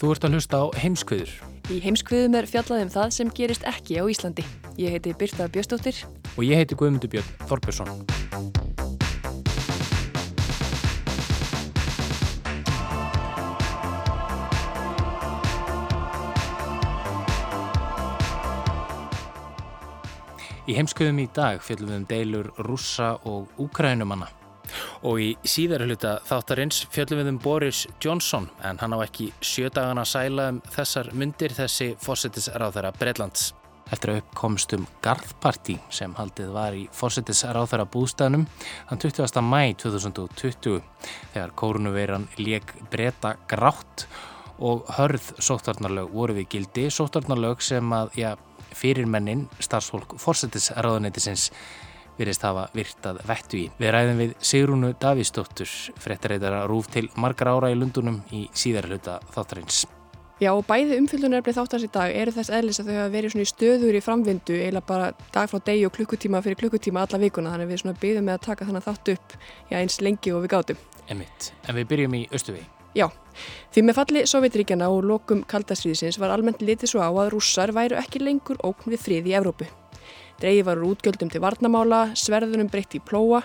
Þú ert að hlusta á heimskviður Í heimskviðum er fjallað um það sem gerist ekki á Íslandi. Ég heiti Birta Bjöstóttir. og ég heiti Guðmundur Björn Þorbjörnsson. Í heimskviðum í dag fjallum við um deilur rússa og úkrænumanna. Og í síðari hluta þáttarins fjöllum við um Boris Johnson en hann á ekki sjö dagana sæla um þessar myndir þessi fórsetisráþara Breitlands. Eftir að uppkomst um Garðparti sem haldið var í fórsetisráþara bústæðnum hann 20. mæ 2020 þegar kórnuveiran leik breyta grátt og hörð sóttarnarlög voru við gildi, sóttarnarlög sem að ja, fyrirmennin starfsfólk fórsetisráðuneytisins virðist hafa virtað vettu í. Við ræðum við Sigrúnu Davísdóttur, fréttareitara rúf til margar ára í Lundunum í síðar hluta þáttarins. Já, bæði umfyllunarefni þáttans í dag eru þess eðlis að þau hafa verið svona í stöður í framvindu eiginlega bara dag frá degi og klukkutíma fyrir klukkutíma alla vikuna þannig að við svona byggðum með að taka þannig þátt upp já, eins lengi og við gátum. Emitt, en við byrjum í Östuvegi. Já, því með falli Sovjetríkjana og lokum kaldastríðisins var almennt litið svo á að rússar væru ekki lengur ókn við frið í Evrópu. Dreigið var úr útgjöldum til varnamála, sverðunum breytt í plóa,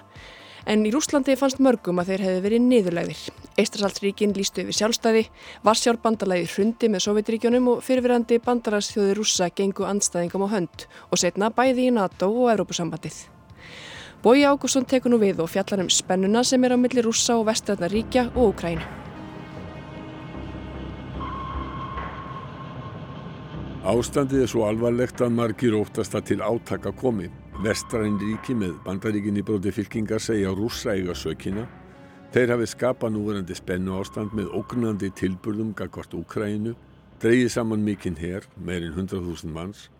en í Rúslandi fannst mörgum að þeir hefði verið niðurlegðir. Eistrasaltsríkin lístu yfir sjálfstæði, Varsjárbandalæði hrundi með Sovjetríkjónum og fyrirverandi bandararsþjóði rússa gengu andstæðingum á hönd og setna bæði í NATO og Evrópusambandið. Bói Ágússon tekur nú við og fjallar um spennuna sem er á milli rússa og vestræðna ríkja og Ukrænu. Ástandið er svo alvarlegt að margir óttast að til átaka komi. Vestræn ríki með bandaríkinni bróti fylkingar segja rússa eiga sökina. Þeir hafi skapað núverandi spennu ástand með ógnandi tilburðum gagvart Úkrænu, dreigið saman mikinn her, meirinn 100.000 manns,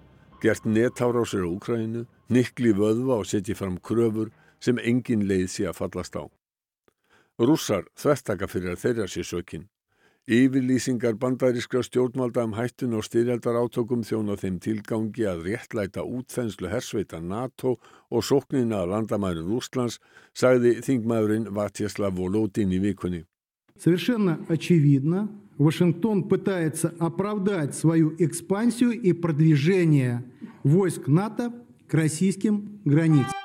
gert netárásir á Úkrænu, nikli vöðva og setji fram kröfur sem engin leið sé að fallast á. Rússar þvertaka fyrir að þeirra sé sökinn. Yfirlýsingar bandarískra stjórnvalda um hættun og styrjaldar átökum þjóna þeim tilgangi að réttlæta útþenslu hersveita NATO og sóknina að landamærin Rúslands, sagði þingmaðurinn Vatjaslav Volodin í vikunni. Совершенно очевидно, Вашингтон пытается оправдать свою экспансию и продвижение войск НАТО к российским границам.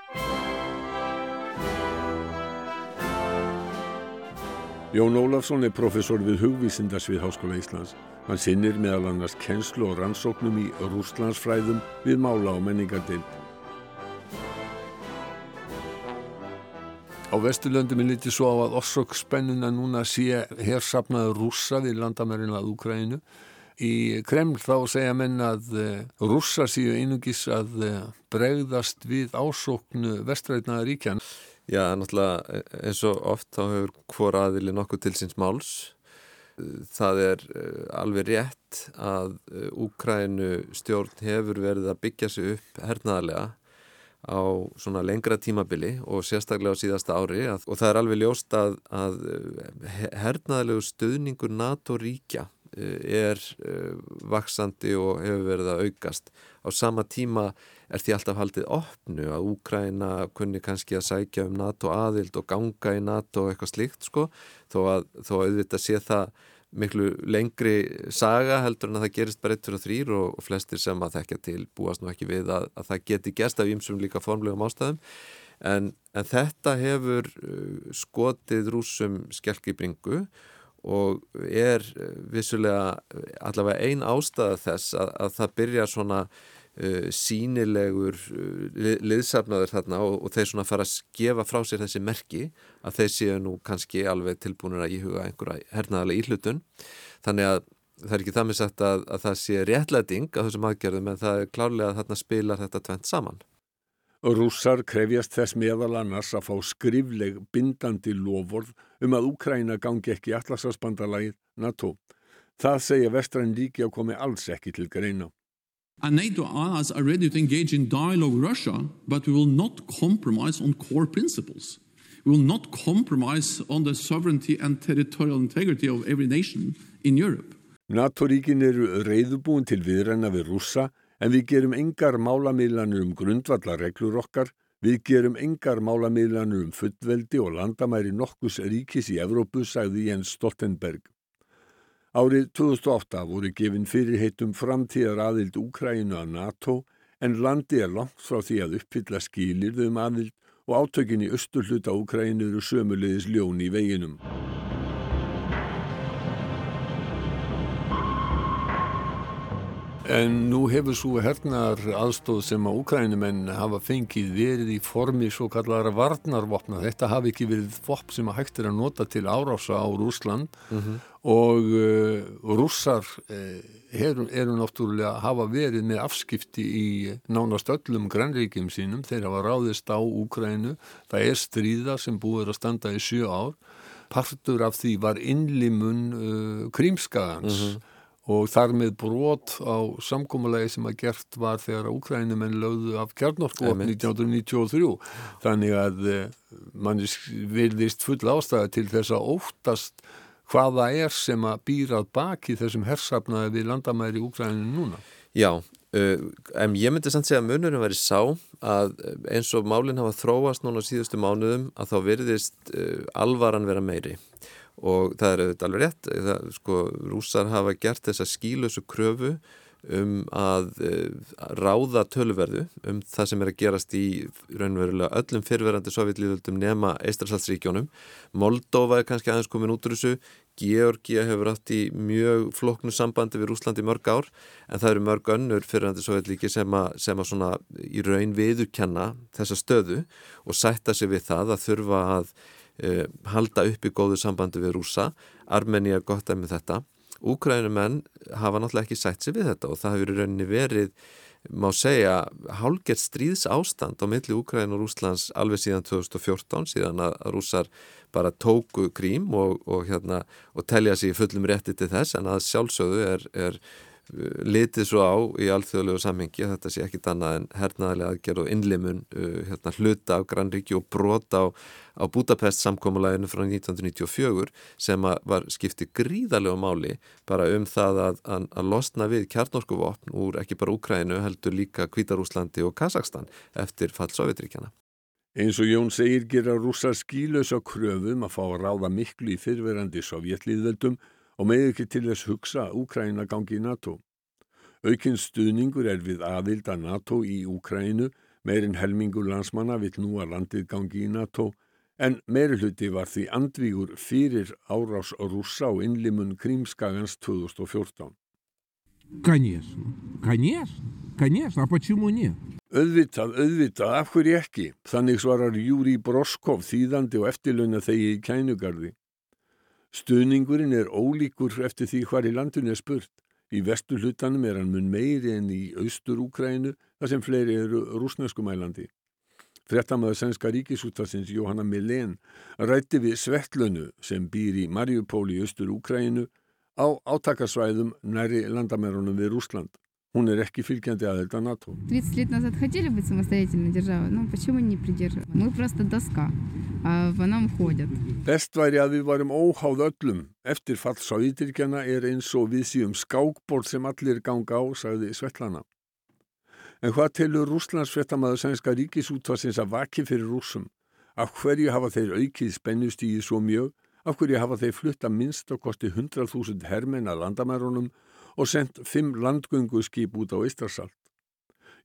Jón Ólafsson er professor við hugvísindarsvið Háskóla Íslands. Hann sinnir meðal annars kennslu og rannsóknum í rústlandsfræðum við mála og menningardild. Á Vesturlöndum er litið svo á að orsök spennuna núna sé hersapnaður rússa við landamærin að Úkrænu. Í Kreml þá segja menn að rússa séu einungis að bregðast við ásóknu vestrætnaða ríkjan. Já, náttúrulega eins og oft þá hefur hvor aðili nokkuð til síns máls. Það er alveg rétt að Úkrænu stjórn hefur verið að byggja sig upp hernaðarlega á svona lengra tímabili og sérstaklega á síðasta ári og það er alveg ljóst að, að hernaðarlegu stöðningur NATO ríkja er vaksandi og hefur verið að aukast. Á sama tíma er því alltaf haldið opnu að Úkræna kunni kannski að sækja um NATO aðild og ganga í NATO og eitthvað slíkt sko þó að, þó að auðvitað sé það miklu lengri saga heldur en að það gerist bara 1 og 3 og, flestir sem að þekkja til búast nú ekki við að, að það geti gerst af ýmsum líka formlegum ástæðum en, en þetta hefur skotið rúsum skelkibringu og er vissulega allavega ein ástæða þess að, að það byrjar svona uh, sínilegur uh, liðsafnaður þarna og, og þeir svona fara að gefa frá sér þessi merki að þeir séu nú kannski alveg tilbúinir að íhuga einhverja hernaðarlega íhlutun þannig að það er ekki það með sagt að, að það sé réttlæting á þessum aðgerðum en það er klárlega að þarna spilar þetta tvent saman. Rússar krefjast þess meðal annars að fá skrifleg bindandi lofvorð um að Úkræna gangi ekki allarsvarsbandalagið NATO. Það segja vestræn ríki að komi alls ekki til greina. And NATO allies are ready to engage in dialogue with Russia, but we will not compromise on core principles. We will not compromise on the sovereignty and territorial integrity of every nation in Europe. NATO-ríkin eru reyðubúin til viðræna við rússa en við gerum engar málamiðlanur um grundvallarreglur okkar, við gerum engar málamiðlanur um fullveldi og landamæri nokkus ríkis í Evrópu, sagði Jens Stoltenberg. Árið 2008 voru gefin fyrirheitum framtíðar aðild Úkrænu að NATO en landi er langt frá því að uppfylla skilirðum aðild og átökin í östu hluta Úkrænu eru sömulegis ljón í veginum. En nú hefur svo hernar aðstóð sem að Ukrænumenn hafa fengið verið í formi svo kallara varnarvopna. Þetta hafi ekki verið vopn sem að hægt er að nota til árása á Rúsland mm -hmm. og uh, rússar uh, eru, eru náttúrulega hafa verið með afskipti í nánast öllum grannríkjum sínum. Þeir hafa ráðist á Ukrænu. Það er stríða sem búið að standa í sjö ár. Partur af því var innlimun uh, krímskagans. Mm -hmm og þar með brot á samkómulegi sem að gert var þegar Úkrænumenn lögðu af kjarnorkvop 1993 þannig að eh, mann vilðist full ástæða til þess að óttast hvaða er sem að býrað baki þessum hersafnaði við landamæri Úkræninu núna. Já, uh, en ég myndi samt segja að munurinn væri sá að eins og málinn hafa þróast núna síðustu mánuðum að þá verðist uh, alvaran vera meiri. og það er auðvitað alveg rétt það, sko, rúsar hafa gert þessa skílusu kröfu um að uh, ráða tölverðu um það sem er að gerast í raunverulega öllum fyrverandi sovjetlíðöldum nema Eistrasaltsríkjónum Moldova er kannski aðeins komin út úr þessu. Georgia hefur átt í mjög floknu sambandi við Rúslandi mörg ár en það eru mörg önnur fyrverandi sovjetlíki sem að, sem að svona í raun viðurkenna þessa stöðu og sætta sig við það að þurfa að uh, halda upp í góðu sambandi við rúsa Armeni er gott að með þetta. Úkrænumenn hafa náttúrulega ekki sætt sér við þetta og það hefur í rauninni verið má segja hálgert stríðs ástand á milli Úkræn og Rúslands alveg síðan 2014 síðan að rússar bara tóku krím og, og, hérna, og telja sér fullum rétti til þess en að sjálfsögðu er, er litið svo á í alþjóðlegu samhengi að þetta sé ekkit annað en hernaðarlega aðgerð og innlimun uh, hérna, hluta af Granríki og brota á, á Budapest samkómuleginu frá 1994 sem var skiptið gríðarlega máli bara um það að, að, að losna við kjarnorkuvopn úr ekki bara Úkrænu heldur líka Kvítarúslandi og Kazakstan eftir fall Sovjetríkjana. Eins og Jón segir gera rúsa skílösa kröfum að fá að ráða miklu í fyrverandi sovjetlýðveldum og með ekki til þess hugsa að Úkræna gangi í NATO. Aukinn stuðningur er við aðild að NATO í Úkrænu, meirinn helmingur landsmanna vill nú að landið gangi í NATO, en meiri hluti var því andvígur fyrir árás rúsa og innlimun Krímskagans 2014. Конечно, конечно, конечно, а почему нет? Öðvitað, öðvitað, af hverju ekki? Þannig svarar Júri Broskov þýðandi og eftirlauna þegi í kænugarði. Stuðningurinn er ólíkur eftir því hvar í landun er spurt. Í vestu hlutanum er hann mun meiri en í austur Úkrænu þar sem fleiri eru rúsneskumælandi. Frettamöðu sænska ríkisúttasins Jóhanna Milén rætti við Svettlönu sem býr í Mariupóli í austur Úkrænu á átakarsvæðum næri landamærunum við Rúsland. Hún er ekki fylgjandi aðelda NATO. 30 лет назад хотели быть самостоятельной державой, но почему не придерживаем? Мы просто доска, а по нам ходят. Best væri að við varum óháð öllum. Eftir fall sáðítirkjana er eins og við síum skákbord sem allir ganga á, sagði Svetlana. En hvað telur Rúslands frettamæðu sænska ríkisútvarsins að vaki fyrir rúsum? Af hverju hafa þeir aukið spennustíði svo mjög? Af hverju hafa þeir flutta minst og kosti 100.000 hermenn að landamærunum og sendt fimm landgönguskip út á Ístrarsalt.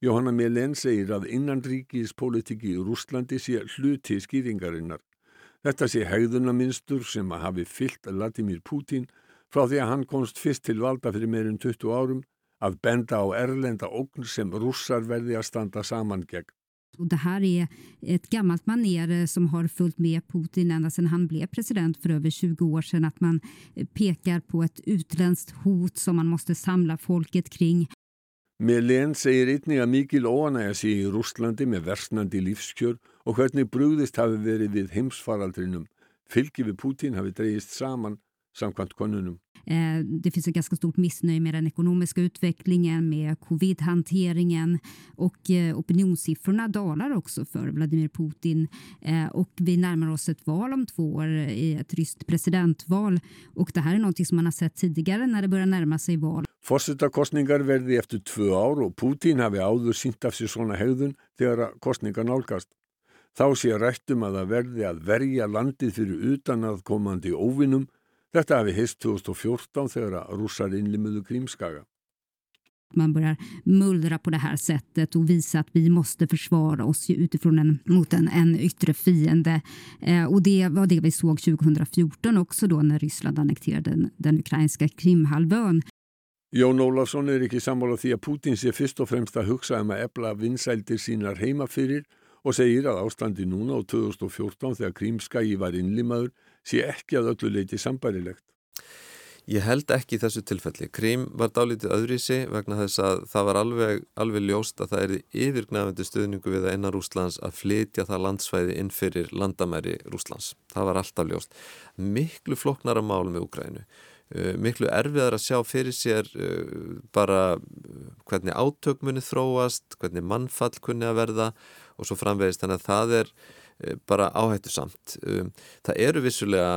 Jóhanna Melen segir að innanríkispolitiki í Rúslandi sé hluti skýringarinnar. Þetta sé hegðunaminstur sem að hafi fyllt Vladimir Putin frá því að hann komst fyrst til valda fyrir meirinn 20 árum að benda á erlenda ógn sem rússar verði að standa saman gegn. Och det här är ett gammalt maner eh, som har följt med Putin ända sedan han blev president för över 20 år sedan. Att man eh, pekar på ett utländskt hot som man måste samla folket kring. Melén segir einnig að mikil óanægja sé í Rústlandi með versnandi lífskjör og hvernig brúðist hafi verið við heimsfaraldrinum. Fylgi við Putin hafi dreyist saman samkvæmt konunum. Det finns ett ganska stort missnöje med den ekonomiska utvecklingen, med covid-hanteringen och opinionssiffrorna dalar också för Vladimir Putin. Och vi närmar oss ett val om två år, ett ryskt presidentval. Och det här är något som man har sett tidigare när det börjar närma sig val. Forsetakostningar verði eftir tvö ár og Putin hafi áður sínt af sér svona hegðun þegar kostningar nálgast. Þá sé rættum að það verði að verja landið fyrir utan að komandi óvinnum Detta har vi hist 2014 þegar rússar innlimuðu Krímskaga. Man börjar mullra på det här sättet och visa att vi måste försvara oss utifrån en, mot en, en yttre fiende. Eh, och det var det vi såg 2014 också då när Ryssland annekterade den, den ukrainska Krimhalvön. Jón Ólafsson er ekki sammála því að Putin sé fyrst og fremst að hugsa um að ebla vinsældir sínar heima fyrir og segir að ástandi núna á 2014 þegar Krímskagi var innlimaður sé ekki að öllu leiti sambærilegt. Ég held ekki í þessu tilfelli. Krím var dálítið öðrísi vegna þess að það var alveg, alveg ljóst að það er yfirgnafandi stuðningu við að innan Rúslands að flytja það landsvæði inn fyrir landamæri Rúslands. Það var alltaf ljóst. Miklu floknara mál með Úgrænu. Miklu erfiðar að sjá fyrir sér bara hvernig átökmunni þróast, hvernig mannfall kunni að verða og svo framvegist. Þannig að það er bara áhættu samt. Það eru vissulega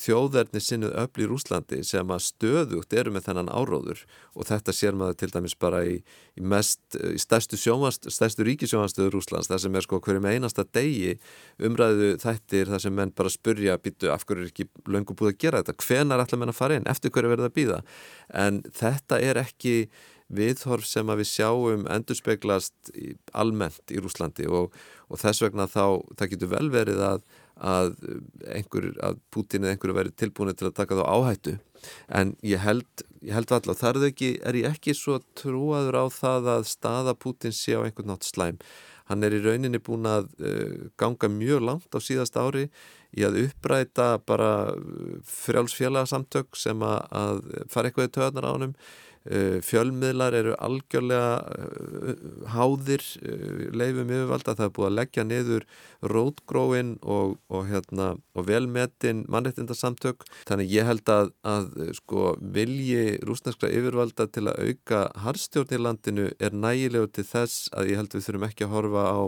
þjóðverðni sinnuð öll í Rúslandi sem að stöðugt eru með þennan áróður og þetta sér maður til dæmis bara í, í mest, í stærstu, stærstu ríkisjónastöðu Rúslands þar sem er sko hverjum einasta degi umræðu þættir þar sem menn bara spurja býtu af hverju er ekki löngu búið að gera þetta, hvenar ætla menn að fara inn, eftir hverju verða að býða en þetta er ekki viðhorf sem að við sjáum endurspeglast í, almennt í Rúslandi og, og þess vegna þá það getur vel verið að, að, einhver, að Putin eða einhverju verið tilbúinu til að taka þá áhættu. En ég held, ég held alltaf þar er, ekki, er ég ekki svo trúaður á það að staða Putin sé á einhvern nátt slæm? Hann er í rauninni búin að uh, ganga mjög langt á síðast ári í að uppræta bara frjálsfélagsamtök sem að, fara eitthvað í töðnar á hannum fjölmiðlar eru algjörlega háðir leifum yfirvalda, það er búið að leggja niður rótgróin og, og, hérna, og velmetin mannreitindarsamtök, þannig ég held að, að sko, vilji rúsneskra yfirvalda til að auka harstjórn í landinu er nægilegu til þess að ég held við þurfum ekki að horfa á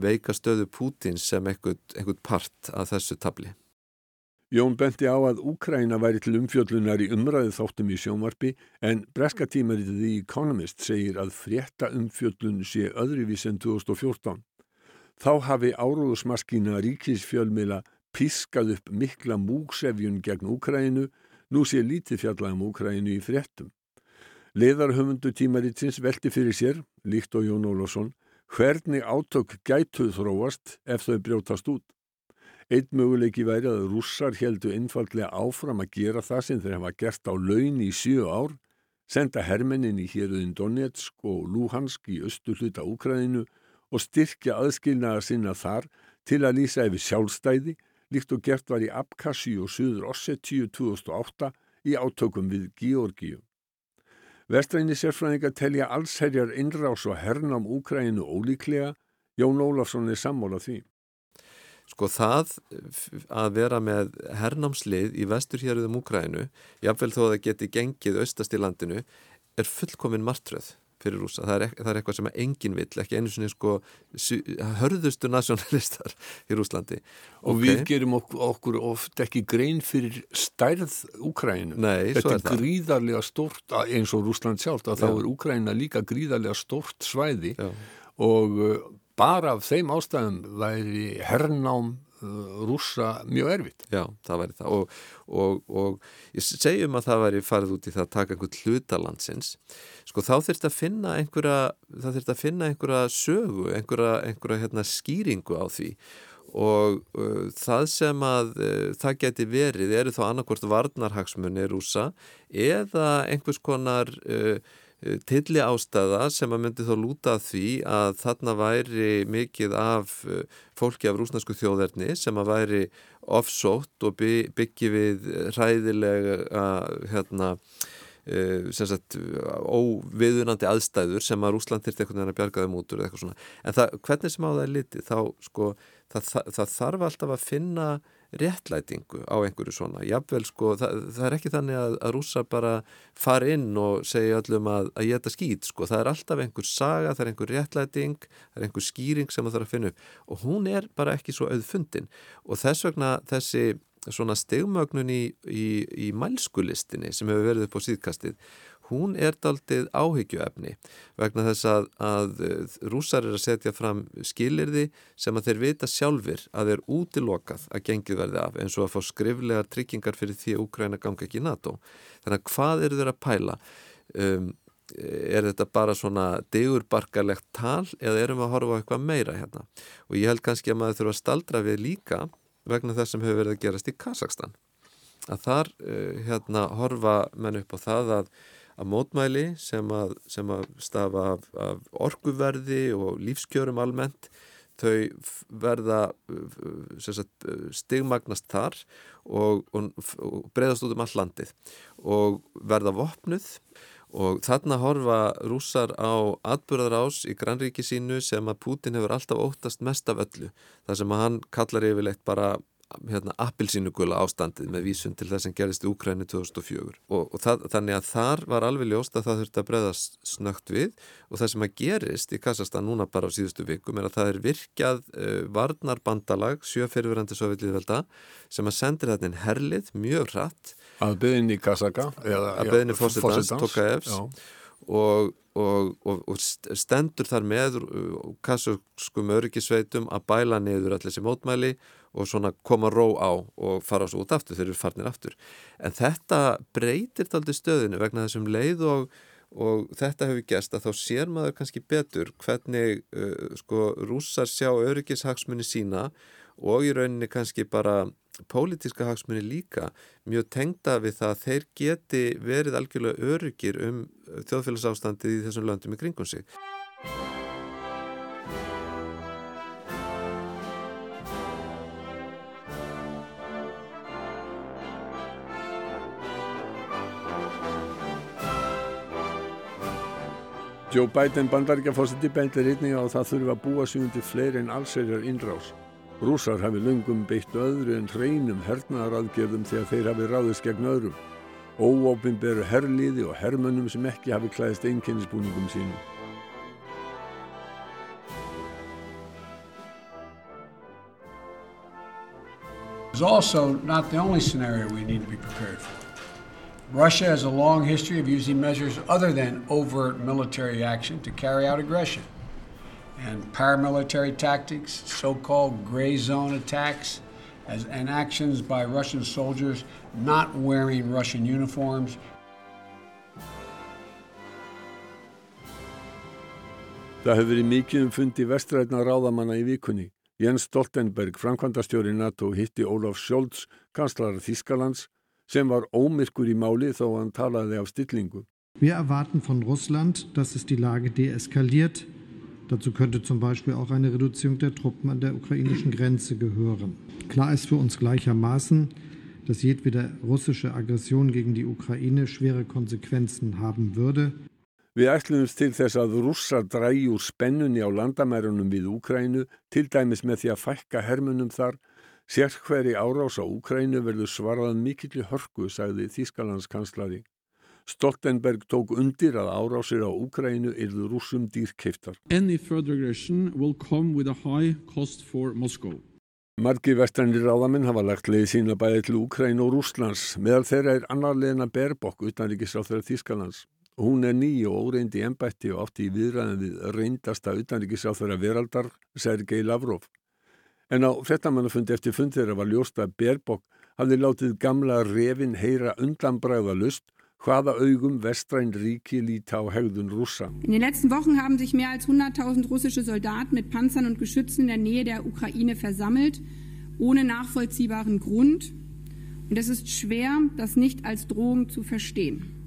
veika stöðu Pútins sem einhvern part af þessu tabli. Jón benti á að Úkræna væri til umfjöllunar í umræðu þáttum í sjónvarpi en breska tímaritið The Economist segir að frétta umfjöllun sé öðruvís en 2014. Þá hafi áróðusmaskína ríkisfjölmila pískað upp mikla múksefjun gegn Úkrænu, nú sé lítið fjallað um Úkrænu í fréttum. Leðarhöfundu tímaritins velti fyrir sér, líkt og Jón Ólásson, hvernig átök gætuð þróast ef þau brjótast út. Einn möguleiki væri að rússar heldu einfallega áfram að gera það sem þeir hafa gert á laun í sjö ár, senda hermennin í héruðin Donetsk og Luhansk í östu hluta Úkræðinu og styrkja aðskilnaða sinna þar til að lýsa yfir sjálfstæði, líkt og gert var í Abkassi og Suður Ossetíu 2008 í átökum við Georgíu. Vestræni sérfræðinga telja allsherjar innrás og hernám Úkræðinu ólíklega, Jón Ólafsson er sammála því. Sko það að vera með hernámslið í vesturhjörðum Úkrænu, jáfnveil þó að það geti gengið austast í landinu, er fullkomin martröð fyrir rúsa. Það er, það er eitthvað sem engin vill, ekki einu svona sko hörðustu nasjónalistar í Rúslandi. Og okay. við gerum okkur, okkur oft ekki grein fyrir stærð Úkrænu. Nei, Þetta svo er er gríðarlega stórt, eins og Rúsland sjálft, að þá er Úkræna líka gríðarlega stórt svæði Já. og bara af þeim ástæðum væri hernám uh, rússa mjög erfitt. Já, það væri það. Og, og, og ég segjum að það væri farið út í það að taka einhvern hlutalandsins sko þá þurft að finna einhverja, það þurft að finna einhverja sögu, einhverja, einhverja hérna, skýringu á því. Og uh, það sem að uh, það geti verið eru þá annarkvort varnarhagsmunni rúsa eða einhvers konar uh, tilli ástæða sem að myndi þá lúta því að þarna væri mikið af fólki af rúsnarsku þjóðerni sem að væri offsótt og byggi við ræðilega hérna Sagt, óviðunandi aðstæður sem að Rúsland þurfti einhvern veginn að bjarga þeim út úr en það, hvernig sem á það er litið þá sko það, það, það þarf alltaf að finna réttlætingu á einhverju svona. Jafnvel, sko, það, það er ekki þannig að, að rúsa bara fara inn og segja öllum að, að geta skýt sko. það er alltaf einhver saga, það er einhver réttlæting það er einhver skýring sem það þarf að finna upp. Og hún er bara ekki svo auðfundin. Og þess vegna þessi svona stegmögnun í, í, í mælskulistinni sem hefur verið upp á síðkastið hún er daldið áhyggjuefni vegna þess að, að rúsar er að setja fram skilirði sem að þeir vita sjálfur að þeir útilokað að gengið verði af eins og að fá skriflegar tryggingar fyrir því að Úkræna ganga ekki í NATO. Þannig að hvað eru þeir að pæla? Um, er þetta bara svona degurbarkalegt tal eða erum við að horfa eitthvað meira hérna? Og ég held kannski að maður þurfa að staldra við líka vegna þess sem hefur verið að gerast í Kazakstan. Að þar uh, hérna horfa menn upp á það að að mótmæli sem að, sem að stafa af, af orguverði og lífskjörum almennt þau verða sagt, stigmagnast þar og, og, og breyðast út um all landið og verða vopnuð. Og þarna horfa rússar á atbyrðarás í grannríki sínu sem að Putin hefur alltaf óttast mest af öllu þar sem að hann kallar yfirleitt bara hérna, appilsínugula ástandið með vísun til þess sem gerist í Úkræni 2004 og, og það, þannig að þar var alveg ljóst að það þurfti að breyðast snögt við. Og það sem að gerist í Kassastan núna bara á síðustu vikum er að það er virkjað uh, varnarbandalag sjöfyrfirandi sovjetlýðvelda sem að sendir þetta inn herlið mjög hratt. Að beðinni í Kassaka að beðinni fósitans, Tokaevs. og Og, og, og stendur þar með kassaskum öryggisveitum að bæla niður allir þessi mótmæli og svona koma ró á og fara svo út aftur þegar við farnir aftur. En þetta breytir aldrei stöðinu vegna þessum leið og, og þetta hefur gæst að þá sér maður kannski betur hvernig uh, sko rússar sjá öryggishagsmunni sína og í rauninni kannski bara pólitiska hagsmunni líka mjög tengda við það að þeir geti verið algjörlega öryggir um þjóðfélagsástandið í þessum löndum í kringum sig. Joe Biden bandaríkjafósiti bendir einnig á að það þurfa að búa sig undir fleiri en allsherjar innrás. Rúsar hafi löngum beitt öðru en hreinum hernaðaraðgerðum þegar þeir hafi ráðist gegn öðrum. Óópin beru herliði og hermönnum sem ekki hafi klæðist einkennisbúningum sínum. It's also not the only scenario we need to be prepared for. Russia has a long history of using measures other than overt military action to carry out aggression. And paramilitary tactics, so called gray zone attacks, as, and actions by Russian soldiers not wearing Russian uniforms. Það hefur verið mikið um fundi vestrætna ráðamanna í vikunni. Jens Stoltenberg, framkvæmdastjóri NATO, hitti Ólaf Scholz, kanslar Þískalands, sem var ómyrkur í máli þó hann talaði af stillingu. Wir erwarten von Russland, dass es die Lage deeskaliert. Dazu könnte zum Beispiel auch eine Reduzierung der Truppen an der ukrainischen Grenze gehören. Klar ist für uns gleichermaßen, dass jedwede russische Aggression gegen die Ukraine schwere Konsequenzen haben würde. Við ætlumst til þess að rússar drægi úr spennunni á landamærunum við Úkrænu, til dæmis með því að fækka hermunum þar Sérhveri árás á Úkrænu verður svarað mikilli hörku, sagði Þískalandskanslari. Stoltenberg tók undir að árásir á Úkrænu yrðu rúsum dýrkeiftar. Any further aggression will come with a high cost for Moscow. Margi vestrænir ráðamenn hafa lagt leið sína bæði til Úkrænu og Rúslands. Meðal þeirra er annarleina Berbok utanríkisráþur Þískalands. Hún er ný og óreind í ennbætti og átti í viðræðin við reyndasta utanríkisráþur veraldar, Sergei Lavrov. En á frettamannafundi eftir fund þeirra var ljóst að Berbok hafði látið gamla revin heyra undanbræða lust hvaða augum vestræn ríki líta á hegðun rússa. In den letzten Wochen haben sich mehr als 100.000 russische Soldaten mit Panzern und Geschützen in der Nähe der Ukraine versammelt, ohne nachvollziehbaren Grund. Und es ist schwer, das nicht als Drohung zu verstehen.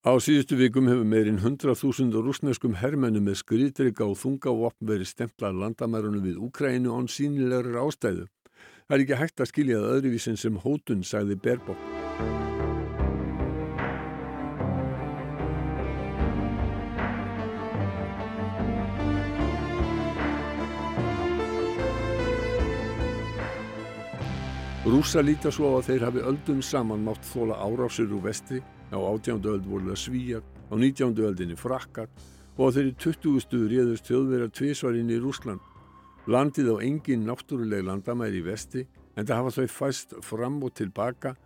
Á síðustu vikum hefur meirinn 100.000 rúsneskum hermennum með skriðdrygga og þungavopn verið stemplað landamærunum við Úkrænu án sínilegur ástæðu. Það er ekki hægt að skilja það öðruvísin sem hótun, sagði Berbok. Rúsa líta svo á að þeir hafi öldum saman mátt þóla árásir úr vestri Á átjándu öld voru það svíjar, á nítjándu öldinni frakkar og á þeirri 20. stuð réðust þjóðverðar tvísvarinn í Rúsland. Landið á engin náttúruleg landamæri í vesti en það hafa þau fæst fram og tilbaka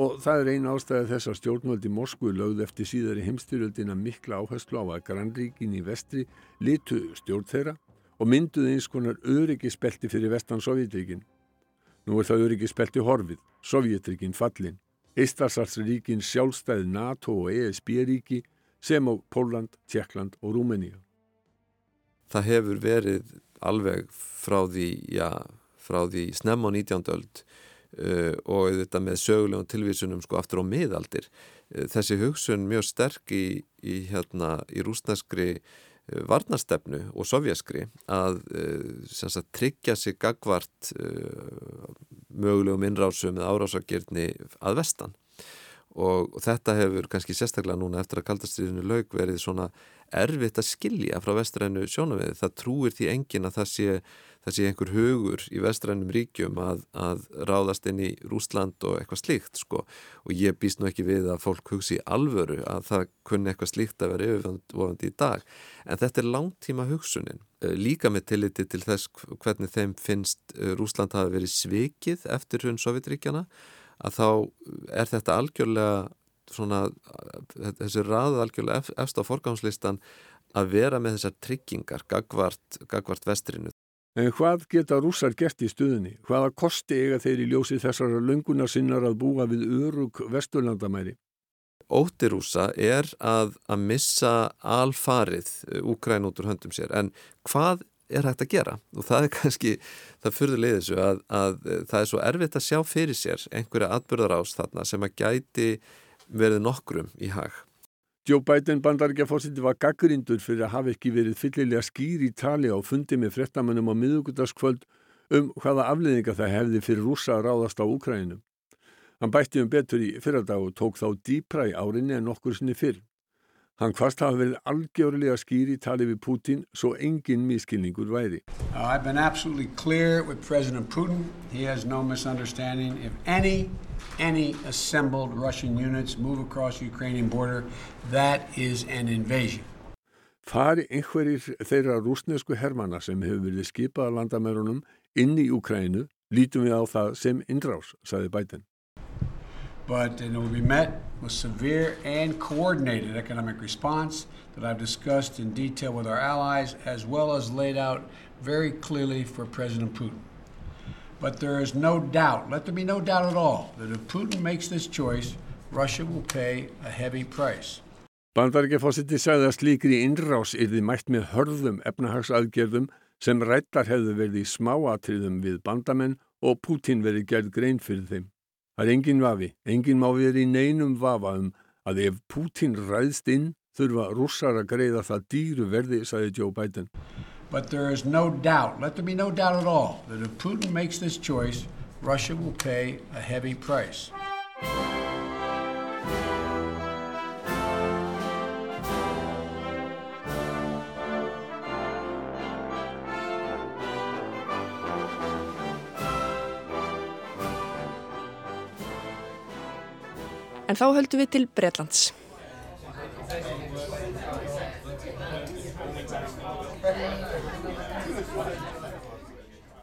og það er eina ástæði þess að stjórnvöldi Moskvu lögð eftir síðari heimstyrjöldina mikla áherslu á að grannríkin í vestri litu stjórn þeirra og mynduði eins konar öryggispelti fyrir vestan Sovjetríkin. Nú er það öryggispelti horfið, Sovjetríkin fallin. Eistarsalsríkin sjálfstæði NATO og ESB-ríki sem á Póland, Tjekkland og Rúmeníu. Það hefur verið alveg frá því, já, frá því snemm á 19. öld uh, og þetta með sögulegum tilvísunum sko aftur á miðaldir. Uh, þessi hugsun mjög sterk í, í, hérna, í rúsneskri varnastefnu og sovjaskri að sagt, tryggja sig gagvart mögulegum innrásum eða árásagirni að vestan og þetta hefur kannski sérstaklega núna eftir að kaldastriðinu laug verið svona erfitt að skilja frá vestrænu sjónaviði. Það trúir því engin að það sé, það sé einhver hugur í vestrænum ríkjum að, að ráðast inn í Rúsland og eitthvað slíkt sko og ég býst nú ekki við að fólk hugsi alvöru að það kunni eitthvað slíkt að vera yfirvofandi í dag. En þetta er langtíma hugsunin. Eh, líka með tilliti til þess hvernig þeim finnst eh, Rúsland hafi verið svikið eftir hún Sovjetríkjana að þá er þetta algjörlega svona, þessi rað algjörlega eftir á forgámslistan að vera með þessar tryggingar gagvart, gagvart vestrinu. En hvað geta rússar gert í stuðinni? Hvaða kosti eiga þeir í ljósi þessara lungunar sinnar að búa við örug vesturlandamæri? Ótirúsa er að, að missa alfarið Úkræn út úr höndum sér en hvað er hægt að gera og það er kannski, það fyrir leiðis að, að það er svo erfitt að sjá fyrir sér einhverja atbyrðar ás þarna sem að gæti verið nokkrum í hag. Joe Biden bandaríkjafórsiti var gaggrindur fyrir að hafa ekki verið fyllilega skýr í tali á fundi með frettamennum á miðugundaskvöld um hvaða afleðinga það hefði fyrir rúsa að ráðast á Úkræninu. Hann bætti um betur í fyrradag og tók þá dýpra í árinni en okkur sinni fyrr. Hann hvast hafa verið algjörlega skýri í tali við Putin svo engin miskilningur væri. No any, any assembled Russian units move across the Ukrainian border, that is an invasion. Fari einhverjir þeirra rúsnesku hermana sem hefur verið skipað að landamærunum inn í Ukrænu, lítum við á það sem innrás, saði Biden. But it will be met with severe and coordinated economic response that I've discussed in detail with our allies, as well as laid out very clearly for President Putin. But there is no doubt, let there be no doubt at all, that if Putin makes this choice, Russia will pay a heavy price. Bandaríkjaforsiti sagði að slíkri innrás yrði mætt með hörðum efnahagsaðgerðum sem rættar hefðu verið í smáatriðum við bandamenn og Putin verið gerð grein fyrir þeim. Það er engin vafi, engin má verið í neinum vafa um að ef Putin ræðst inn þurfa rússar að greiða það dýru verði, sagði Joe Biden. But there is no doubt, let there be no doubt at all, that if Putin makes this choice, Russia will pay a heavy price. En þá höldum við til Bretlands.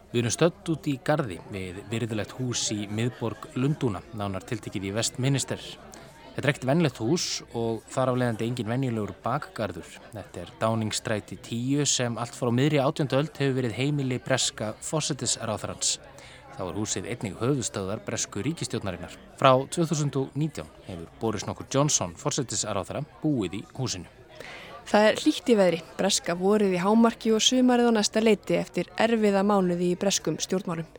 Við erum stödd út í Garði við virðilegt hús í miðborg Lundúna, nánar tiltekið í Vestminister. Þetta er ekkert vennlegt hús og þar aflegandi engin venjulegur bakgarður. Þetta er Dáningstræti 10 sem allt frá miðri átjöndu öll hefur verið heimili breska fósettisráþarans. Þá er húsið einnig höfustöðar Bresku ríkistjónarinnar. Frá 2019 hefur Boris nokkur Johnson, fórsetisar á þeirra, búið í húsinu. Það er hlýtt í veðri. Breska vorið í hámarki og sumarið á næsta leiti eftir erfiða mánuði í breskum stjórnmálum.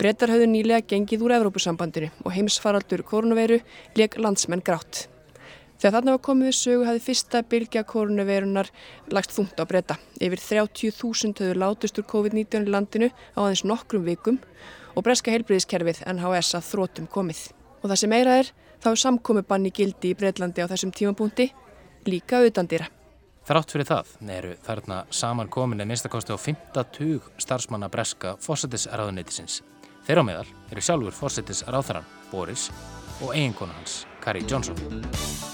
Brettar höfðu nýlega gengið úr Evrópusambandinu og heimsfaraldur koronaveiru leik landsmenn grátt. Þegar þarna var komið við sögu hafði fyrsta bylgja koronavirunar lagst þungt á breyta. Yfir 30.000 höfðu látust úr COVID-19 í landinu á aðeins nokkrum vikum og breska heilbriðiskerfið NHS að þrótum komið. Og það sem meira er, þá er samkomi banni gildi í Breitlandi á þessum tímapunkti líka auðandýra. Þrátt fyrir það eru þarna saman komin að minnstakosti á 50 starfsmanna breska fósættisraðuneytisins. Þeirra meðal eru sjálfur fósættisraðþarann Boris og eiginkona hans, Kari Johnson.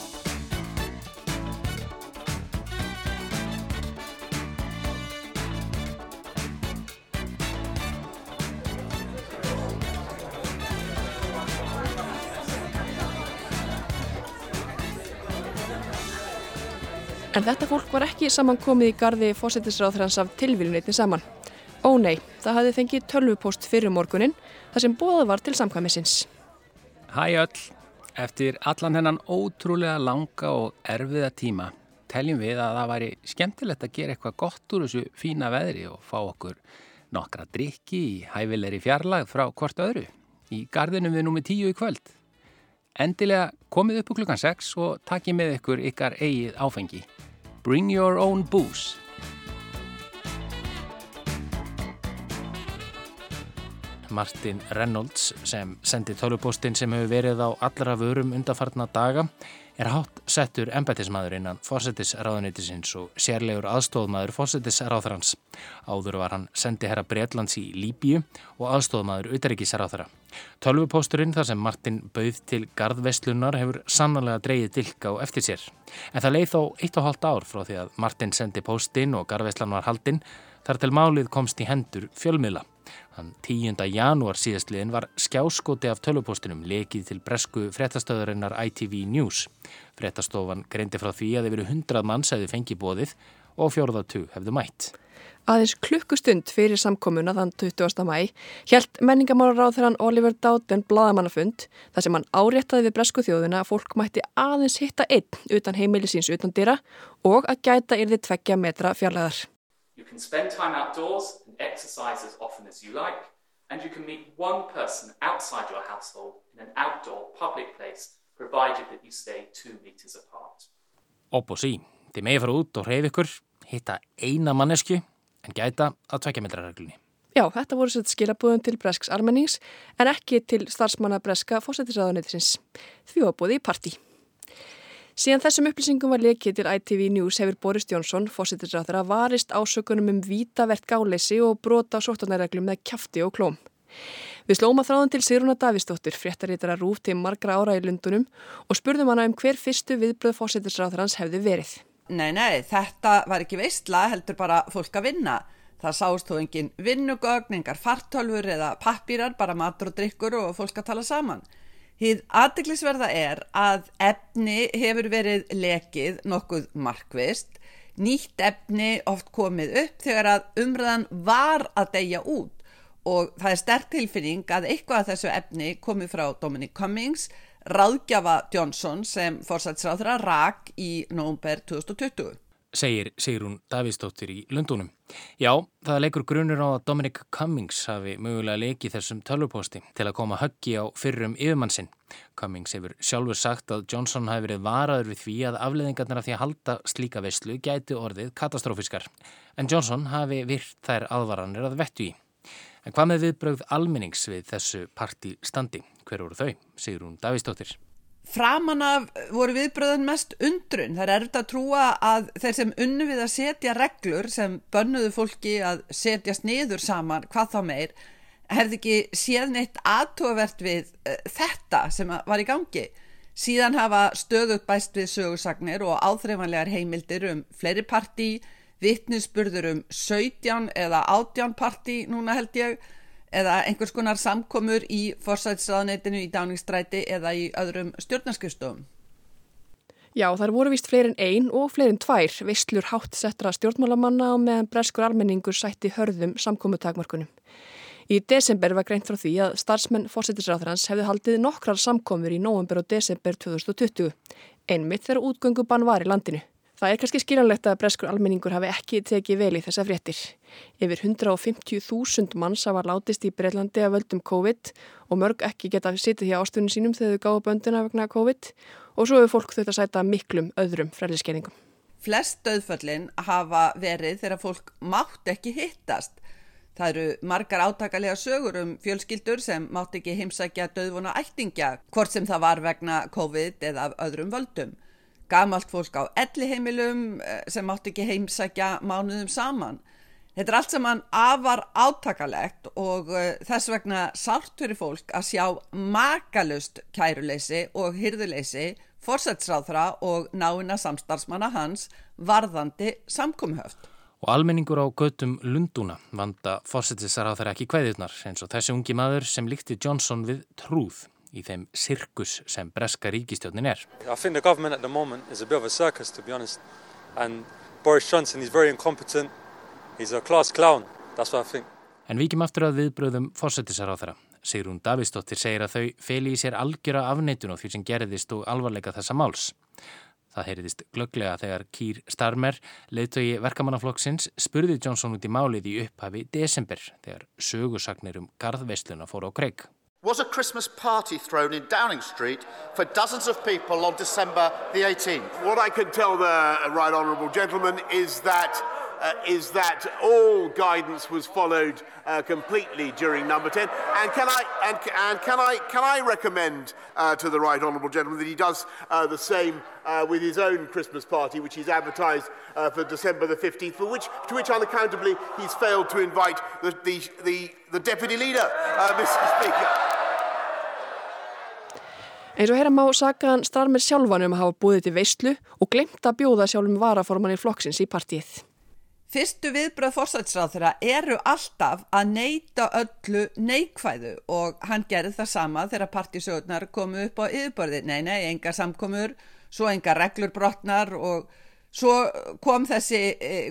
En þetta fólk var ekki saman komið í gardi fósættisráðhrans af tilvílunitni saman. Ó nei, það hafði fengið tölvupost fyrir morgunin þar sem bóða var til samkvæmisins. Hæ öll, eftir allan hennan ótrúlega langa og erfiða tíma teljum við að það væri skemmtilegt að gera eitthvað gott úr þessu fína veðri og fá okkur nokkra drikki í hæfilegri fjarlag frá hvort öðru í gardinum við númið tíu í kvöld. Endilega komið upp úr klukkan 6 og takkið með ykkur ykkar eigið áfengi. Bring your own booze. Martin Reynolds sem sendi tölvupóstinn sem hefur verið á allra vörum undarfarna daga er hátt settur embætismæður innan fórsetisráðunitisins og sérlegur aðstofmaður fórsetisráðarans. Áður var hann sendi herra Breitlands í Líbíu og aðstofmaður utarikisráðara. Tölvupósturinn þar sem Martin bauð til gardvestlunar hefur sannlega dreyið dilka á eftir sér. En það leið þó eitt og hálft ár frá því að Martin sendi póstinn og gardvestlan var haldinn þar til málið komst í hendur fjölmiðla. Þann 10. janúar síðastliðin var skjáskoti af tölvupostinum lekið til bresku frettastöðurinnar ITV News. Frettastofan greindi frá því að yfir 100 manns hefði fengið bóðið og fjórðartug hefði mætt. Aðeins klukkustund fyrir samkomuna þann 20. mæ hjælt menningamálaráð þegar hann Oliver Dowden bladamannafund þar sem hann áréttaði við bresku þjóðuna að fólk mætti aðeins hitta einn utan heimilisins utan dýra og að gæta yrði tveggja metra fjarlæðar. You can spend time outdoors and exercise as often as you like, and you can meet one person outside your household in an outdoor public place, provided that you stay two meters apart. Opp og sí, þið megið fara út og hreyf ykkur, hitta eina mannesku, en gæta að tvekja metrarreglunni. Já, þetta voru sett skilabúðum til Bresks almennings, en ekki til starfsmanna Breska fósættisraðuneytisins. Því var búið í partí. Síðan þessum upplýsingum var lekið til ITV News hefur Boris Jónsson, fósittisræðara, varist ásökunum um vítavert gáleysi og brota á sóttanarreglum með kæfti og klóm. Við slóma þráðan til Sigruna Davísdóttir, fréttarítara rúf til margra ára í Lundunum og spurðum hana um hver fyrstu viðbröð fósittisræðarans hefði verið. Nei, nei, þetta var ekki veistla, heldur bara fólk að vinna. Það sást þó engin vinnugögn, engar fartölfur eða pappýrar, bara matur og drikkur og fólk að tala saman. Hið aðdeglisverða er að efni hefur verið lekið nokkuð markvist, nýtt efni oft komið upp þegar að umræðan var að deyja út og það er sterk tilfinning að eitthvað af þessu efni komið frá Dominic Cummings, ráðgjafa Johnson sem fórsætsráðra rak í nógumber 2020 segir Sigrún Davíðsdóttir í Lundunum. Já, það leikur grunur á að Dominic Cummings hafi mögulega leikið þessum tölvuposti til að koma höggi á fyrrum yfirmannsinn. Cummings hefur sjálfur sagt að Johnson hafi verið varaður við því að afleðingarnar af því að halda slíka veistlu gæti orðið katastrófiskar. En Johnson hafi virt þær aðvaranir að vettu í. En hvað með viðbrögð almennings við þessu parti standi? Hver voru þau? Sigrún Davíðsdóttir. Framan af voru viðbröðan mest undrun. Það er erfitt að trúa að þeir sem unnu við að setja reglur sem bönnuðu fólki að setjast niður saman, hvað þá meir, hefði ekki séð neitt aðtóvert við uh, þetta sem var í gangi. Síðan hafa stöðut bæst við sögursagnir og áþreifanlegar heimildir um fleiri partí, vittnisspurður um 17 eða 18 partí núna held ég, eða einhvers konar samkomur í forsætsraðneitinu í dáningsstræti eða í öðrum stjórnarskjöfstofum. Já, þar voru vist fleirin einn og fleirin tvær visslur hátt settra stjórnmálamanna og meðan breskur almenningur sætti hörðum samkomutakmarkunum. Í desember var greint frá því að starfsmenn fórsættisráþrans hefði haldið nokkrar samkomur í nóvember og desember 2020, einmitt þegar útgöngubann var í landinu. Það er kannski skiljanlegt að breskur almenningur hafi ekki tekið vel í þessa fréttir. Yfir 150.000 manns hafa látist í Breitlandi að völdum COVID og mörg ekki geta sitið hjá ástunum sínum þegar þau gáða böndina vegna COVID og svo hefur fólk þau að sæta miklum öðrum frælliskeiningum. Flest döðföllin hafa verið þegar fólk mátt ekki hittast. Það eru margar átakalega sögur um fjölskyldur sem mátt ekki heimsækja döðvona ættingja, hvort sem það var vegna COVID eða öðrum völdum. Gamalt fólk á elliheimilum eh, sem mátt ekki heimsækja mánuðum saman. Þetta er allt saman afar átakalegt og uh, þess vegna fyrir fólk að sjá makalust kæruleysi og hyrðuleysi, fórsætsráðra og náina samstarfsmanna hans varðandi samkumhöft. Og almenningur á göttum Lundúna vanda fórsetisar á þeirra ekki kveðirnar eins og þessi ungi maður sem líkti Johnson við trúð í þeim sirkus sem breska ríkistjónin er. I think the government at the moment is a bit of a circus to be honest and Boris Johnson is very incompetent, he's a class clown, that's what I think. En vikið aftur að viðbröðum fórsetisar á þeirra. Sigrún Davísdóttir segir að þau feli í sér algjöra afneitun á því sem gerðist og alvarleika þessa máls. Það heyriðist glögglega þegar Kýr Starmer, leiðtögi verkamannaflokksins, spurði Johnson út í málið í upphafi desember þegar sögursagnir um garðveisluna fór á kreik. Was a Christmas party thrown in Downing Street for dozens of people on December the 18th? What I can tell the right honourable gentleman is that uh, is that all guidance was followed uh, completely during number 10 and can I and, and can I can I recommend uh, to the right honourable gentleman that he does uh, the same uh, with his own Christmas party which he's advertised uh, for December the 15th for which to which unaccountably he's failed to invite the the the, the deputy leader Mr Speaker Eins og heyra má sakaðan Starmer sjálfan um að hafa búið til veistlu og glemt að bjóða sjálfum varaforman í flokksins í partíið. Fyrstu viðbröð fórsætsráð þeirra eru alltaf að neyta öllu neikvæðu og hann gerði það sama þegar partísögurnar komu upp á yfirbörði. Nei, nei, enga samkomur, svo enga reglur brotnar og svo kom þessi,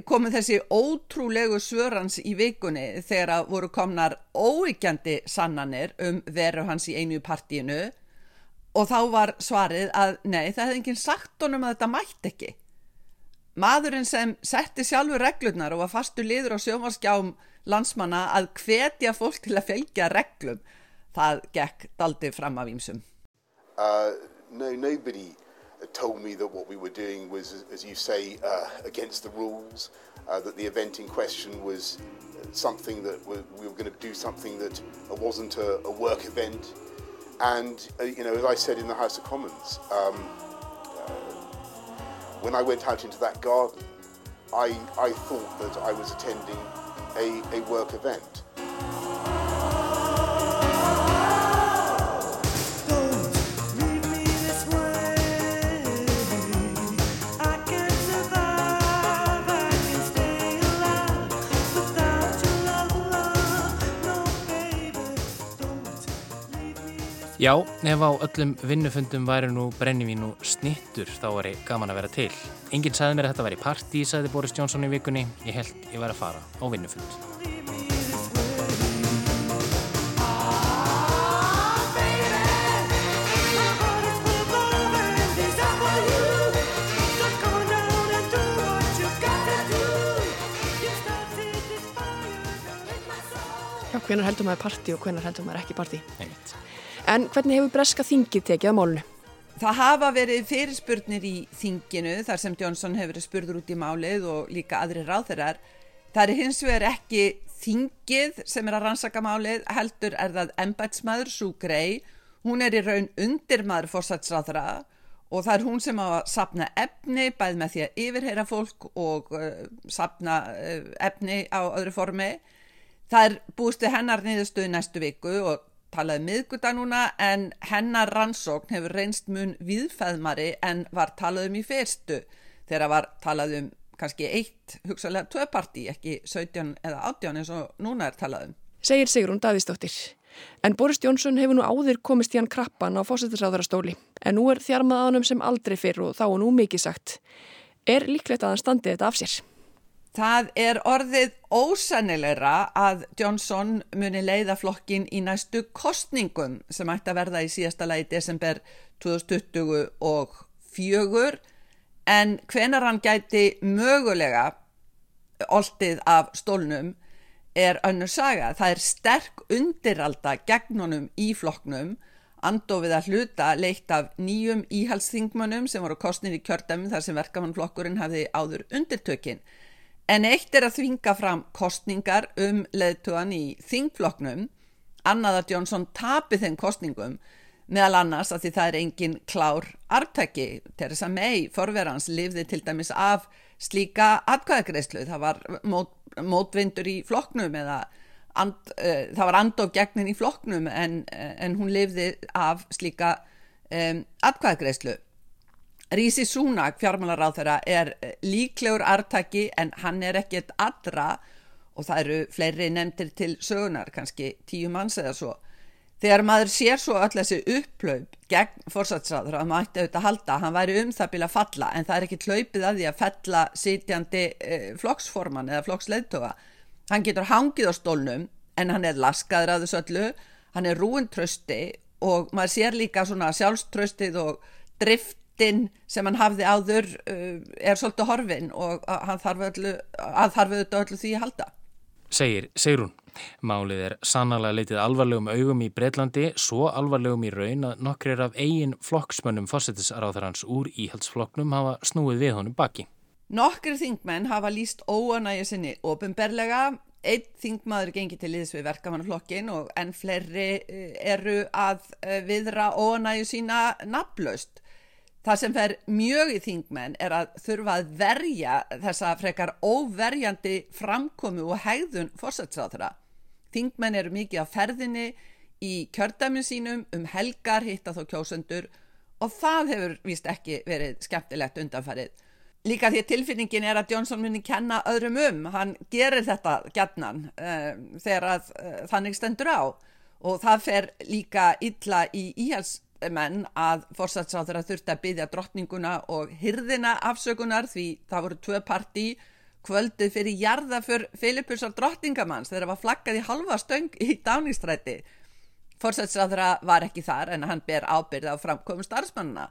komu þessi ótrúlegu svörans í vikunni þegar voru komnar óíkjandi sannanir um veru hans í einu partíinu og þá var svarið að nei, það hefði enginn sagt honum að þetta mætt ekki. Maðurinn sem setti sjálfur reglurnar og var fastu liður á sjómarskjám landsmanna að hvetja fólk til að fylgja reglum, það gekk daldi fram af ímsum. Uh, no, nobody told me that what we were doing was, as you say, uh, against the rules, uh, that the event in question was something that we were going to do something that wasn't a, a work event. And, uh, you know, as I said in the House of Commons, um, uh, when I went out into that garden, I, I thought that I was attending a, a work event. Já, ef á öllum vinnufundum væri nú brennivín og snittur þá er ég gaman að vera til. Enginn sagði mér að þetta væri partí, sagði Boris Johnson í vikunni. Ég held ég væri að fara á vinnufund. Hvenar heldur maður partí og hvenar heldur maður ekki partí? Einmitt. En hvernig hefur breska þingið tekið að málunu? Það hafa verið fyrirspurnir í þinginu þar sem Johnson hefur verið spurður út í málið og líka aðri ráþeirar. Það er hins vegar ekki þingið sem er að rannsaka málið, heldur er það embætsmaður Sue Gray. Hún er í raun undirmaður fórsatsráþara og það er hún sem á að sapna efni bæð með því að yfirheyra fólk og uh, sapna uh, efni á öðru formi. Það er búist við hennar niðurstöðu næstu viku og talaði miðguta núna en hennar rannsókn hefur reynst mun viðfæðmari en var talað um í fyrstu þegar var talað um kannski eitt hugsalega tvöparti, ekki 17 eða 18 eins og núna er talað um. Segir Sigrun Davíðsdóttir. En Boris Jónsson hefur nú áður komist í hann krappan á fósættisráðarastóli en nú er hann sem aldrei fyrr og þá er nú mikið sagt. Er líklegt að hann standi þetta af sér? Það er orðið ósannilegra að Johnson muni leiða flokkin í næstu kostningum sem ætti að verða í síðasta lagi desember 2024 en hvenar hann gæti mögulega oltið af stólnum er önnur saga. Það er sterk undiralda gegn honum í flokknum andofið að hluta leitt af nýjum íhalsþingmönnum sem voru kostnir í kjördæmi þar sem verkamannflokkurinn hafði áður undirtökin. En eitt er að þvinga fram kostningar um leðtugan í þingflokknum, annað að Jónsson tapi þeim kostningum meðal annars að því það er engin klár arftæki. Teresa May, forverans, lifði til dæmis af slíka atkvæðagreyslu. Það var mót, mótvindur í flokknum eða and, uh, það var andof gegnin í flokknum en, en hún lifði af slíka um, atkvæðagreyslu. Rísi Súnak, fjármálaráð þeirra, er líklegur arftæki en hann er ekkert allra og það eru fleiri nefndir til sögunar, kannski tíu manns eða svo Þegar maður sér svo öll þessi upplaup gegn fórsatsræður að maður ætti auðvitað að halda hann væri um það bíla að falla en það er ekki hlaupið að því að fella sitjandi eh, flokksforman eða flokksleittoga. Hann getur hangið á stólnum en hann er laskaður að þessu öllu, hann er rúin trösti og maður sér líka svona sjálfströstið og driftin sem hann hafði áður uh, er svolítið horfin og hann þarf auðvitað öllu því að halda. Segir Segrún. Málið er sannlega leitið alvarlegum augum í Breitlandi, svo alvarlegum í raun að nokkrir af eigin flokksmönnum fórsetisráðarhans úr íhaldsflokknum hafa snúið við honum baki. Nokkrir þingmenn hafa líst óanægja sinni ofinberlega, einn þingmaður gengi til liðs við verkamannflokkin og enn fleiri eh, eru að eh, viðra óanægju sína naflaust. Það sem fer mjög í þingmenn er að þurfa að verja þessa frekar óverjandi framkomi og hegðun fórsætsráðra. Þingmenn eru mikið á ferðinni í kjördæminn sínum um helgar hitta þó kjósendur og það hefur vist ekki verið skemmtilegt undanfarið. Líka því tilfinningin er að Jónsson muni kenna öðrum um, hann gerir þetta gætnan uh, eh, þegar að, uh, þannig stendur á og það fer líka illa í íhalsmenn að fórsatsáður að þurft að byggja drottninguna og hyrðina afsökunar því það voru tvö partí kvöldið fyrir jarða fyrir Filipusar drottningamanns þegar það var flaggað í halva stöng í dáningstræti. Forsætsræðra var ekki þar en hann ber ábyrð á framkomum starfsmannuna.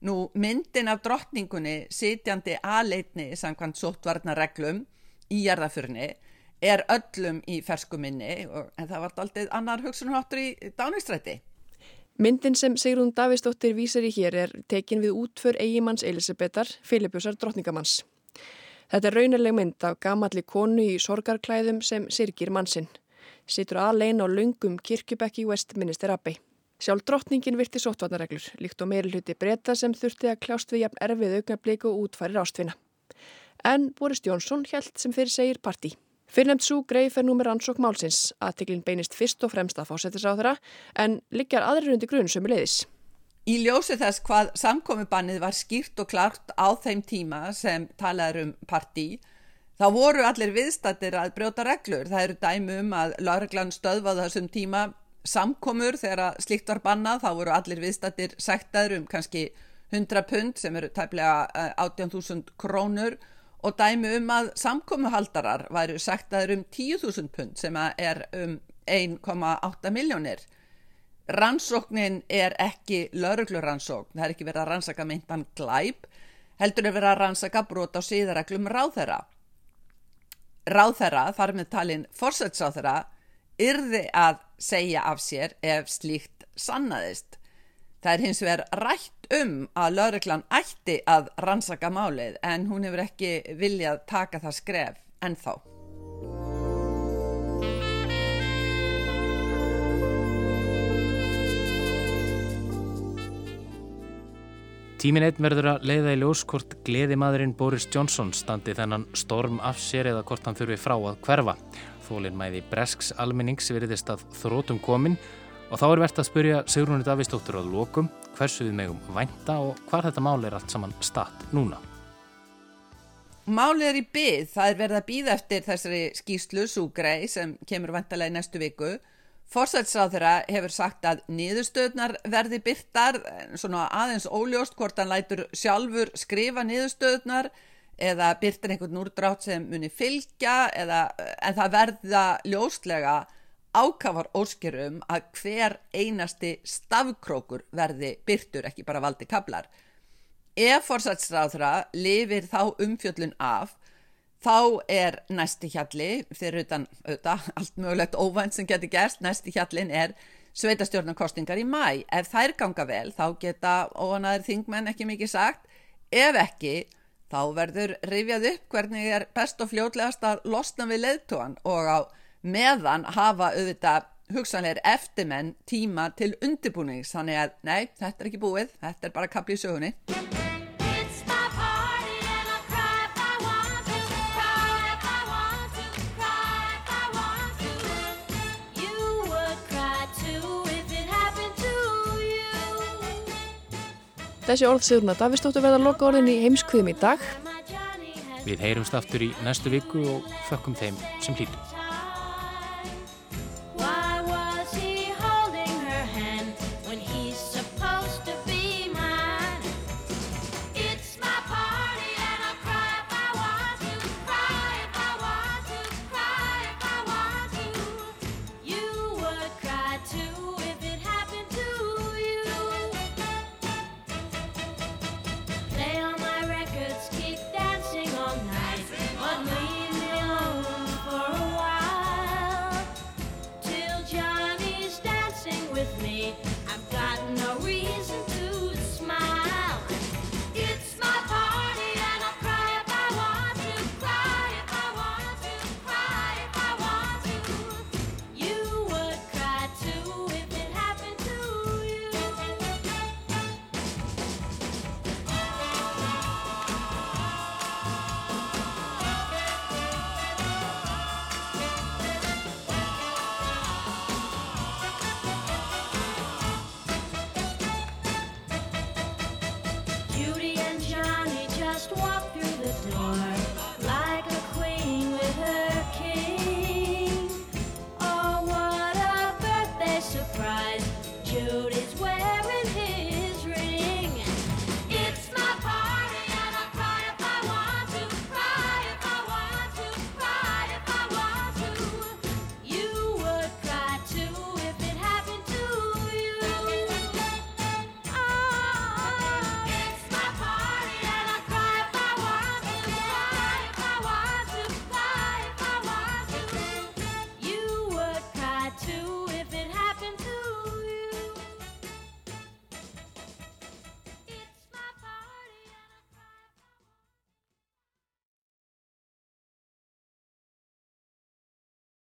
Nú myndin af drottningunni sitjandi aðleitni samkvæmt sóttvarnareglum í jarðafyrni er öllum í ferskuminni en það var aldrei annar hugsunháttur í dáningstræti. Myndin sem Sigrún Davísdóttir vísar í hér er tekin við útför eigimanns Elisabethar, Filipusar drottningamanns. Þetta er raunileg mynd af gamalli konu í sorgarklæðum sem sirkir mannsinn. Sittur aðlein á lungum kirkjubekki í Westminster Abbey. Sjálf drottningin virti sóttvarnareglur, líkt og meiri hluti breyta sem þurfti að kljást við jafn erfið augnablík og útfærir ástfina. En Boris Jónsson held sem fyrir segir partí. Fyrrnemt svo greið fer númer ansók málsins að tiklinn beinist fyrst og fremst að fósettisáðra en liggjar aðrir undir grunn sem er leiðis. Í ljósi þess hvað samkomibannið var skýrt og klart á þeim tíma sem talaður um partí, þá voru allir viðstattir að brjóta reglur. Það eru dæmi um að lauruglan stöðvaði þessum tíma samkomur þegar slíkt var bannað, þá voru allir viðstattir sektaður um kannski 100 pund sem eru tæplega 18.000 eh, krónur og dæmi um að samkomuhaldarar væru sektaður um 10.000 pund sem er um 1,8 miljónir. Rannsóknin er ekki lauruglurannsókn, það er ekki verið að rannsaka meintan glæp, heldur er verið að rannsaka brot á síðareglum ráðherra. Ráðherra, þar með talin fórsætsráðherra, yrði að segja af sér ef slíkt sannaðist. Það er hins vegar rætt um að lauruglan ætti að rannsaka málið en hún hefur ekki viljað taka það skref ennþá. Tímin einn verður að leiða í ljós hvort gleðimadurinn Boris Johnson standi þennan storm af sér eða hvort hann þurfi frá að hverfa. Þólinn mæði Bresks almennings veriðist að þrótum komin og þá er verðt að spyrja Sigrunni Davísdóttur á lokum hversu við megum vænta og hvar þetta mál er allt saman statt núna. Málið er í byð, það er verið að býða eftir þessari skýslu Súgrei sem kemur vantalega í næstu viku Forsætsráðurra hefur sagt að niðurstöðnar verði byrtar, svona aðeins óljóst hvort hann lætur sjálfur skrifa niðurstöðnar eða byrtar einhvern úrdrátt sem muni fylgja eða, en það verða ljóstlega ákafar óskerum að hver einasti stafkrókur verði byrtur, ekki bara valdi kablar. ef forsætsráðra lifir þá umfjöllun af þá er næsti hjalli fyrir utan auðvitað, allt mögulegt óvænt sem getur gerst, næsti hjallin er sveitastjórnarkostingar í mæ ef þær ganga vel þá geta óanaður þingmenn ekki mikið sagt ef ekki þá verður rifjað upp hvernig er best og fljótlegast að losna við leðtóan og á meðan hafa auðvitað hugsanleir eftirmenn tíma til undirbúnings þannig að nei, þetta er ekki búið, þetta er bara kapli í sögunni Þessi orð Sigruna Davistóttur verða loka orðin í heimskviðum í dag. Við heyrumst aftur í næstu viku og þökkum þeim sem hlýtum.